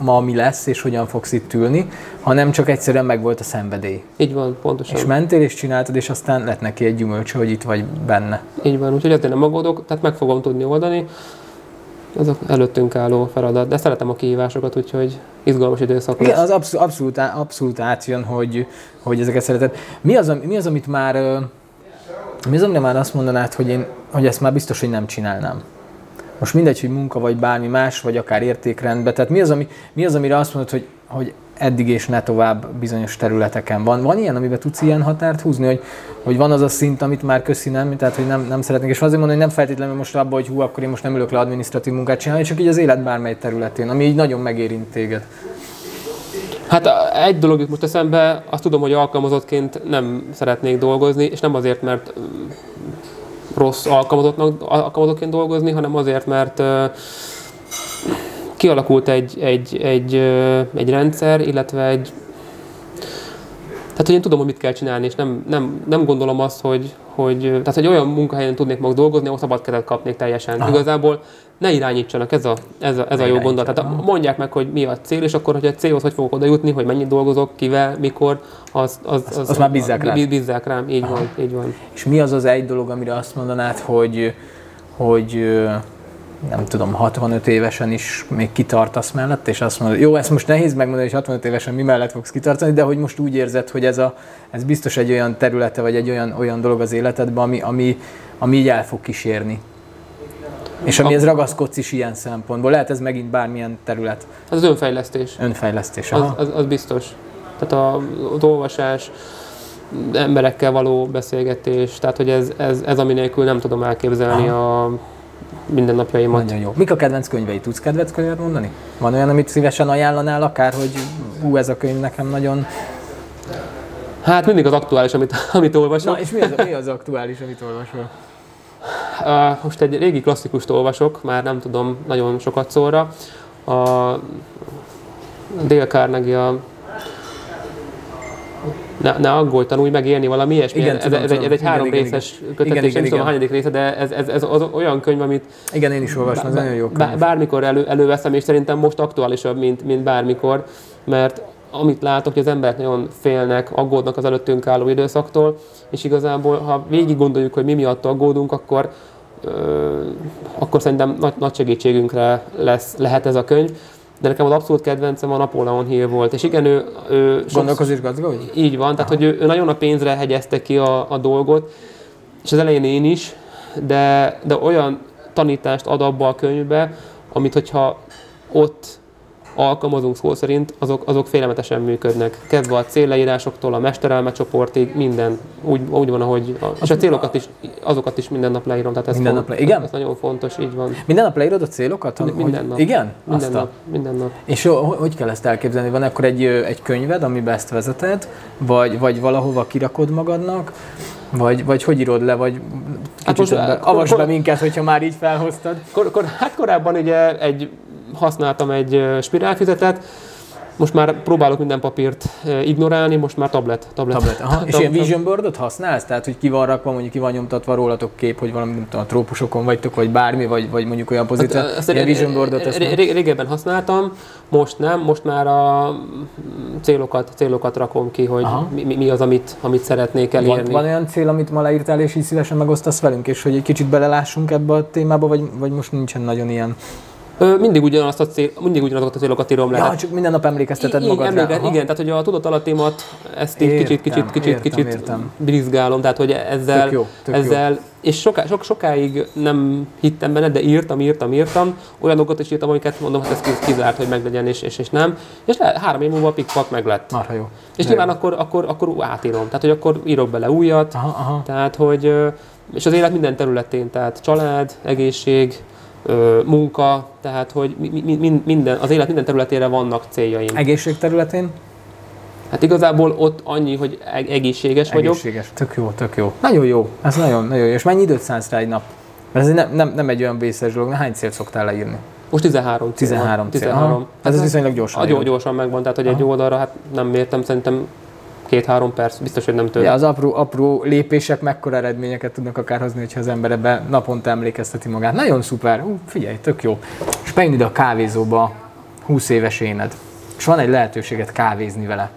ma mi lesz, és hogyan fogsz itt ülni, hanem csak egyszerűen megvolt a szenvedély. Így van, pontosan. És mentél, és csináltad, és aztán lett neki egy gyümölcs, hogy itt vagy benne. Így van, úgyhogy azért nem aggódok, tehát meg fogom tudni oldani. Ez az előttünk álló feladat, de szeretem a kihívásokat, úgyhogy izgalmas időszak Igen, az abszolút, abszolút, abszolút átjön, hogy, hogy ezeket szereted. Mi az, mi az, amit már, mi az, amire már azt mondanád, hogy, én, hogy ezt már biztos, hogy nem csinálnám? Most mindegy, hogy munka vagy bármi más, vagy akár értékrendben. Tehát mi az, ami, mi az amire azt mondod, hogy, hogy eddig és ne tovább bizonyos területeken van? Van ilyen, amiben tudsz ilyen határt húzni, hogy, hogy van az a szint, amit már köszi nem, tehát hogy nem, nem szeretnék. És azért mondom, hogy nem feltétlenül most abban, hogy hú, akkor én most nem ülök le adminisztratív munkát csinálni, csak így az élet bármely területén, ami így nagyon megérint téged. Hát egy dolog jut most eszembe, azt tudom, hogy alkalmazottként nem szeretnék dolgozni, és nem azért, mert rossz alkalmazottnak, alkalmazottként dolgozni, hanem azért, mert kialakult egy, egy, egy, egy rendszer, illetve egy tehát, hogy én tudom, hogy mit kell csinálni, és nem, nem, nem gondolom azt, hogy, hogy, tehát, hogy olyan munkahelyen tudnék mag dolgozni, ahol szabad kezet kapnék teljesen. Aha. Igazából ne irányítsanak, ez a, ez a, ez a jó gondolat. Tehát mondják meg, hogy mi a cél, és akkor, hogy a célhoz hogy fogok oda jutni, hogy mennyit dolgozok, kivel, mikor, az, az, az, azt már bízzák bí- Bízzák rám, így van, így van. És mi az az egy dolog, amire azt mondanád, hogy, hogy nem tudom, 65 évesen is még kitartasz mellett, és azt mondod, jó, ezt most nehéz megmondani, hogy 65 évesen mi mellett fogsz kitartani, de hogy most úgy érzed, hogy ez, a, ez biztos egy olyan területe, vagy egy olyan, olyan dolog az életedben, ami, ami, ami így el fog kísérni. És amihez ragaszkodsz is ilyen szempontból. Lehet ez megint bármilyen terület, Az az önfejlesztés. önfejlesztés. Az, Aha. az, az biztos. Tehát a, az olvasás, emberekkel való beszélgetés, tehát hogy ez, ez, ez ami nélkül nem tudom elképzelni a mindennapjaimat. Nagyon jó. Mik a kedvenc könyvei? Tudsz kedvenc könyvet mondani? Van olyan, amit szívesen ajánlanál akár, hogy hú, ez a könyv nekem nagyon... Hát mindig az aktuális, amit, amit olvasok. Na, és mi az, mi az aktuális, amit olvasol? Most egy régi klasszikust olvasok, már nem tudom nagyon sokat szólra. A Dale Carnegie a ne, ne aggódj, tanulj meg élni valami ilyesmi. Igen, ez, tudom, ez, egy, tudom. ez egy Igen, három igen, részes igen. kötetés, Igen, igen, nem tudom igen. a hányadik része, de ez, ez, ez az olyan könyv, amit Igen, én is olvasom, ez nagyon jó könyv. Bármikor elő, előveszem, és szerintem most aktuálisabb, mint, mint bármikor, mert amit látok, hogy az emberek nagyon félnek, aggódnak az előttünk álló időszaktól, és igazából, ha végig gondoljuk, hogy mi miatt aggódunk, akkor, akkor szerintem nagy, nagy segítségünkre lesz, lehet ez a könyv. de nekem az abszolút kedvencem a Napoleon Hill volt. És igen, ő, ő Gondolkozás gazdag, hogy? így van, tehát hogy ő, ő nagyon a pénzre hegyezte ki a, a dolgot, és az elején én is, de, de olyan tanítást ad abba a könyvbe, amit hogyha ott alkalmazunk szó szerint, azok, azok félelmetesen működnek. Kezdve a célleírásoktól, a mesterelme csoportig, minden úgy, úgy van, ahogy, a, és a célokat is, azokat is minden nap leírom. Tehát ez Minden font- nap le- igen? Ez nagyon fontos, így van. Minden nap leírod a célokat? Minden- Hogy- minden nap. Igen? Minden nap, minden nap. És ho- hogy kell ezt elképzelni? Van akkor egy, egy könyved, amiben ezt vezeted, vagy, vagy valahova kirakod magadnak, vagy, vagy hogy írod le, vagy kicsit most, hát eh, avasd be kor- minket, hogyha már így felhoztad. Kor, kor, hát korábban ugye egy, használtam egy ö, spirálfüzetet, most már próbálok minden papírt ignorálni, most már tablet. tablet. Tablet. Aha. És Tab- ilyen tab- vision boardot használsz? Tehát, hogy ki van rakva, mondjuk ki van nyomtatva rólatok kép, hogy valami, nem tudom, a trópusokon vagytok, vagy bármi, vagy, vagy mondjuk olyan pozíció. Hát, ilyen vision boardot Régebben használtam, most nem, most már a mm, célokat, célokat rakom ki, hogy mi, mi- az, amit, amit szeretnék van, elérni. van olyan cél, amit ma leírtál, és így szívesen megosztasz velünk, és hogy egy kicsit belelássunk ebbe a témába, vagy, vagy most nincsen nagyon ilyen. Ö, mindig ugyanazt a cél, mindig ugyanazokat a célokat írom le. Ja, Hát csak minden nap emlékezteted így, magad emléke, rá. Aha. igen, tehát hogy a tudatalattimat ezt így kicsit, Értem, kicsit, kicsit, értem, kicsit értem. brizgálom, tehát hogy ezzel, Tök jó, tök jó. ezzel és soká, sok, sokáig nem hittem benne, de írtam, írtam, írtam, olyanokat is írtam, amiket mondom, hogy ez kiz- kizárt, hogy meglegyen, és, és, és nem. És le, három év múlva pikpak meg lett. Marha jó. És De nyilván jó. akkor, akkor, akkor átírom, tehát hogy akkor írok bele újat, Aha, aha. tehát hogy, és az élet minden területén, tehát család, egészség, munka, tehát hogy mi, mi, mi- minden, az élet minden területére vannak céljaim. Egészség területén? Hát igazából ott annyi, hogy eg- egészséges vagyok. Egészséges. Tök jó, tök jó. Nagyon jó. Ez nagyon, nagyon jó. És mennyi időt szánsz rá egy nap? Mert ez nem, nem, nem egy olyan vészes dolog. Hány célt szoktál leírni? Most 13 cél 13 van. cél. 13. Aha. Hát ez viszonylag gyorsan gyó, gyorsan megvan, tehát hogy egy Aha. oldalra, hát nem mértem, szerintem két-három perc, biztos, hogy nem több. Ja, az apró, apró lépések mekkora eredményeket tudnak akár hozni, hogyha az ember ebbe naponta emlékezteti magát. Nagyon szuper, Hú, figyelj, tök jó. És ide a kávézóba 20 éves éned, és van egy lehetőséget kávézni vele.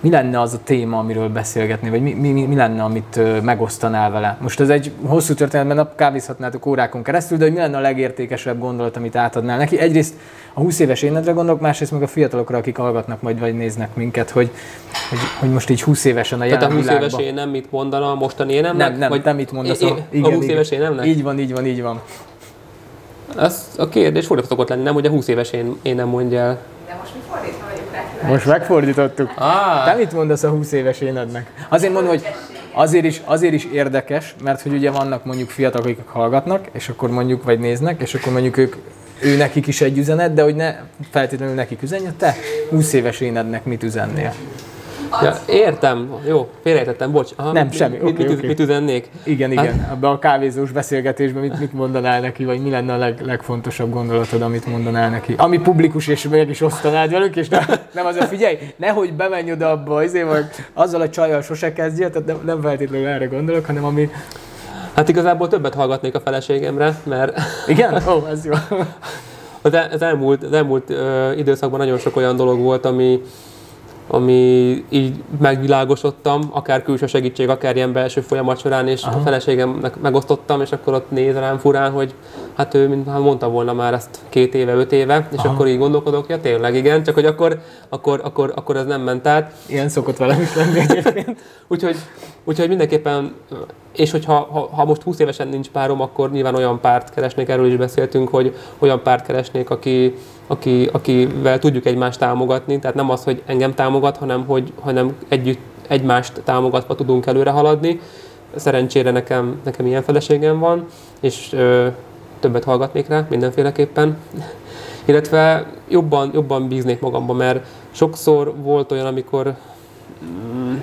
Mi lenne az a téma, amiről beszélgetni, vagy mi, mi, mi, mi lenne, amit megosztanál vele? Most ez egy hosszú történet, mert nap kávézhatnátok órákon keresztül, de hogy mi lenne a legértékesebb gondolat, amit átadnál neki? Egyrészt a 20 éves énedre gondolok, másrészt meg a fiatalokra, akik hallgatnak majd, vagy néznek minket, hogy, hogy, hogy most így 20 évesen a Tehát a jelen 20 világban. éves én nem mit mondana, a mostani énemnek? Nem, nem, vagy te mit mondasz? Én, a- én, a 20 éves énemnek? Így van, így van, így van. Ez a kérdés fordítva szokott lenni, nem, hogy a 20 éves én, én nem mondja el. De most mi fordítva. Most megfordítottuk. Ah, Te mit mondasz a 20 éves énednek? Azért mondom, hogy azért is, azért is érdekes, mert hogy ugye vannak mondjuk fiatalok, akik hallgatnak, és akkor mondjuk, vagy néznek, és akkor mondjuk ők, ő nekik is egy üzenet, de hogy ne feltétlenül nekik üzenje, te 20 éves énednek mit üzennél? Ja, értem, jó, félrejtettem, bocs. Aha, Nem, mit- semmi, Mit, oké, mit, oké. mit üzennék? Igen, Hát- igen. Abban a kávézós beszélgetésben mit, mit mondanál neki, vagy mi lenne a leg, legfontosabb gondolatod, amit mondanál neki? Ami publikus, és meg is osztanád velük, és nem, nem az a figyelj, nehogy bemenj oda abba, azért, vagy azzal a csajjal sose kezdjél, tehát nem, nem feltétlenül erre gondolok, hanem ami... Hát igazából többet hallgatnék a feleségemre, mert Igen? Ó, oh, ez jó. az, el, az elmúlt, az elmúlt ö, időszakban nagyon sok olyan dolog volt, ami, ami így megvilágosodtam, akár külső segítség, akár ilyen belső folyamat során, és Aha. a feleségemnek megosztottam, és akkor ott néz rám furán, hogy hát ő mint hát mondta volna már ezt két éve, öt éve, és Aha. akkor így gondolkodok, ja tényleg igen, csak hogy akkor, akkor, akkor, akkor ez nem ment át. Ilyen szokott velem is lenni egyébként. Úgyhogy, úgyhogy mindenképpen, és hogyha ha, ha most 20 évesen nincs párom, akkor nyilván olyan párt keresnék, erről is beszéltünk, hogy olyan párt keresnék, aki, aki, akivel tudjuk egymást támogatni, tehát nem az, hogy engem támogat, hanem hogy hanem együtt egymást támogatva tudunk előre haladni. Szerencsére nekem, nekem ilyen feleségem van, és ö, többet hallgatnék rá mindenféleképpen. Illetve jobban, jobban bíznék magamba, mert sokszor volt olyan, amikor mm,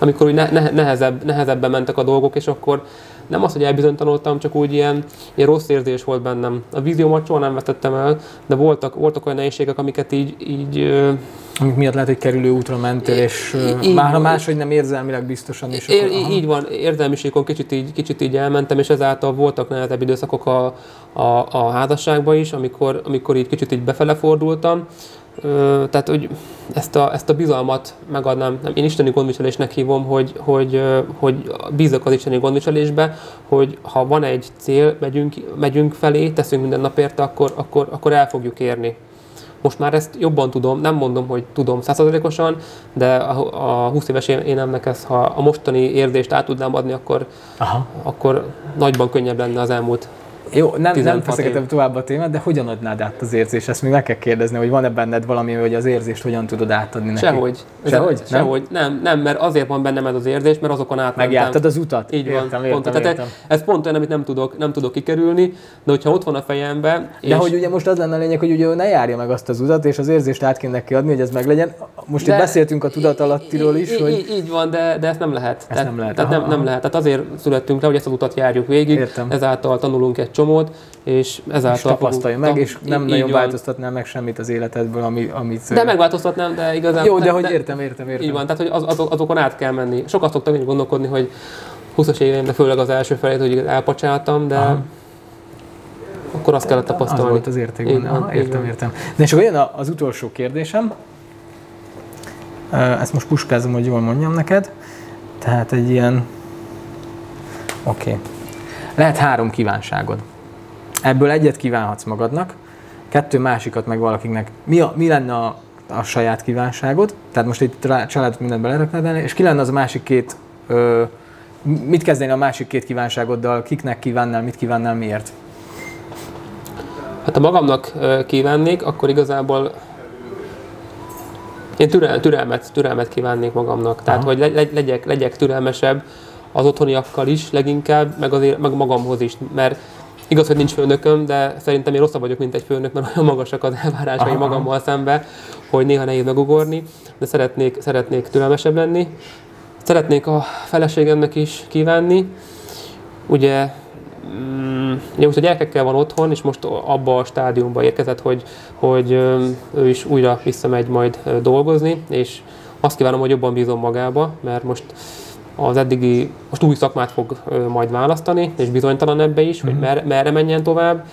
amikor úgy ne, ne, nehezebb, nehezebben mentek a dolgok, és akkor nem az, hogy elbizonytalanodtam, csak úgy ilyen, ilyen rossz érzés volt bennem. A víziómat soha nem vetettem el, de voltak, voltak olyan nehézségek, amiket így, így Amik miatt lehet, hogy kerülő útra mentél, és Így már ha máshogy nem érzelmileg biztosan is. Akkor- aha. így van, érzelmiségon kicsit így, kicsit így elmentem, és ezáltal voltak nehezebb időszakok a, a, a házasságban is, amikor, amikor így kicsit így befele fordultam. Ö, tehát, hogy ezt a, ezt a bizalmat megadnám, nem, én isteni gondviselésnek hívom, hogy, hogy, hogy bízok az isteni gondviselésbe, hogy ha van egy cél, megyünk, megyünk felé, teszünk minden nap érte, akkor, akkor, akkor el fogjuk érni. most már ezt jobban tudom, nem mondom, hogy tudom százszerzalékosan, de a, a 20 éves énemnek ezt, ha a mostani érzést át tudnám adni, akkor, Aha. akkor nagyban könnyebb lenne az elmúlt Jó, nem, nem 16 feszegetem év. tovább a témát, de hogyan adnád át az érzést? Ezt még meg kell kérdezni, hogy van-e benned valami, hogy az érzést hogyan tudod átadni neki? Sehogy. Sehogy? Nem? Sehogy. Nem? nem, mert azért van bennem ez az érzés, mert azokon átmentem. Megjártad az utat? Így van, értem, értem, pont. Értem. Ez pont olyan, amit nem tudok, nem tudok kikerülni, de hogyha ott van a fejemben, De hogy ugye most az lenne a lényeg, hogy ugye ne járja meg azt az utat, és az érzést át kéne neki adni, hogy ez meglegyen. Most De- itt beszéltünk a tudatalattiról is, így, hogy... így, így van, de, de ezt nem lehet. tehát, nem lehet, Tehát nem, nem lehet. Tehát azért születtünk le, hogy ezt az utat járjuk végig, ezáltal tanulunk egy csomót, és ezáltal és tapasztalja fogunk- meg, és nem nagyon van. változtatnál meg semmit az életedből, ami, amit... De megváltoztatnám, de igazán... Jó, de hogy értem, értem, értem. Így van, tehát hogy az, azok, azokon át kell menni. Sokat szoktam én gondolkodni, hogy 20-as éveimben, főleg az első felét, hogy elpacsáltam, de Aha. akkor azt kellett Az tapasztalni. volt az érték benne. Aha, értem, értem. De és akkor jön az utolsó kérdésem. Ezt most puskázom, hogy jól mondjam neked. Tehát egy ilyen... Oké. Okay. Lehet három kívánságod. Ebből egyet kívánhatsz magadnak, kettő másikat meg valakinek. Mi, a, mi lenne a, a saját kívánságod? Tehát most itt családot mindent beleraknád és ki lenne az a másik két... Ö, mit kezdeni a másik két kívánságoddal? Kiknek kívánnál, mit kívánnál, miért? Hát ha magamnak kívánnék, akkor igazából én türel, türelmet, türelmet kívánnék magamnak. Tehát, Aha. hogy le, le, legyek, legyek türelmesebb az otthoniakkal is leginkább, meg, azért, meg magamhoz is. Mert igaz, hogy nincs főnököm, de szerintem én rosszabb vagyok, mint egy főnök, mert olyan magasak az elvárásai Aha. magammal szembe, hogy néha nehéz megugorni, de szeretnék, szeretnék türelmesebb lenni. Szeretnék a feleségemnek is kívánni. Ugye Mm, ugye most a gyerekekkel van otthon, és most abba a stádiumba érkezett, hogy, hogy ő is újra visszamegy majd dolgozni, és azt kívánom, hogy jobban bízom magába, mert most az eddigi, most új szakmát fog majd választani, és bizonytalan ebbe is, hogy mer, merre menjen tovább,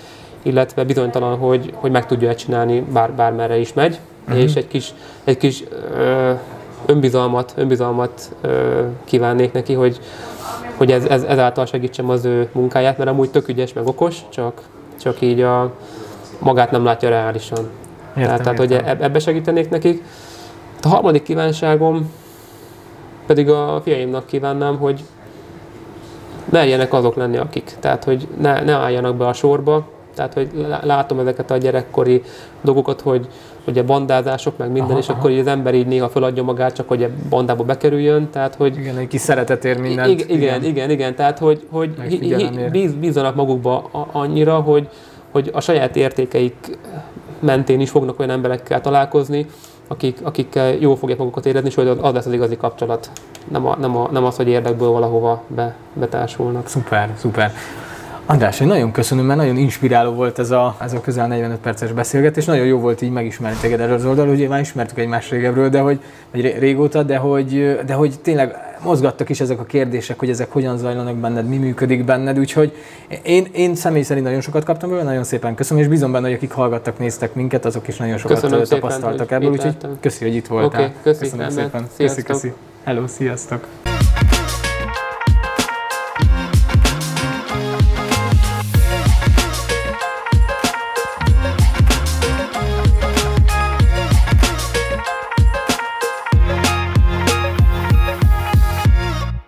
illetve bizonytalan, hogy, hogy meg tudja csinálni, bár, bármerre is megy, és egy kis, egy kis ö, önbizalmat, önbizalmat ö, kívánnék neki, hogy, hogy ez, ez, ezáltal segítsem az ő munkáját, mert amúgy tök ügyes, meg okos, csak, csak így a magát nem látja reálisan. Értem, tehát, tehát hogy értem. eb- ebbe segítenék nekik. A harmadik kívánságom pedig a fiaimnak kívánnám, hogy merjenek azok lenni, akik. Tehát, hogy ne, ne álljanak be a sorba. Tehát, hogy lá- látom ezeket a gyerekkori dolgokat, hogy ugye bandázások, meg minden, Aha, és akkor így az ember így néha föladja magát, csak hogy a bandába bekerüljön. Tehát, hogy Igen, egy kis szeretet ér mindent. igen, igen, igen, igen, tehát hogy, hogy bíz, bízzanak magukba a- annyira, hogy, hogy a saját értékeik mentén is fognak olyan emberekkel találkozni, akik, akikkel jól fogják magukat érezni, és hogy az lesz az igazi kapcsolat. Nem, a, nem, a, nem az, hogy érdekből valahova be, betársulnak. Szuper, szuper. András, én nagyon köszönöm, mert nagyon inspiráló volt ez a, ez a közel 45 perces beszélgetés. Nagyon jó volt így megismerni téged erről az oldalról, ugye már ismertük egymás régebről, de hogy, vagy ré- régóta, de hogy, de hogy tényleg mozgattak is ezek a kérdések, hogy ezek hogyan zajlanak benned, mi működik benned, úgyhogy én, én személy szerint nagyon sokat kaptam belőle, nagyon szépen köszönöm, és bízom benne, hogy akik hallgattak, néztek minket, azok is nagyon sokat Köszönöm szépen, tapasztaltak hogy ebből, úgyhogy köszi, hogy itt voltál. Oké, köszi, köszönöm rendben. szépen. Köszi, köszi. Hello, sziasztok.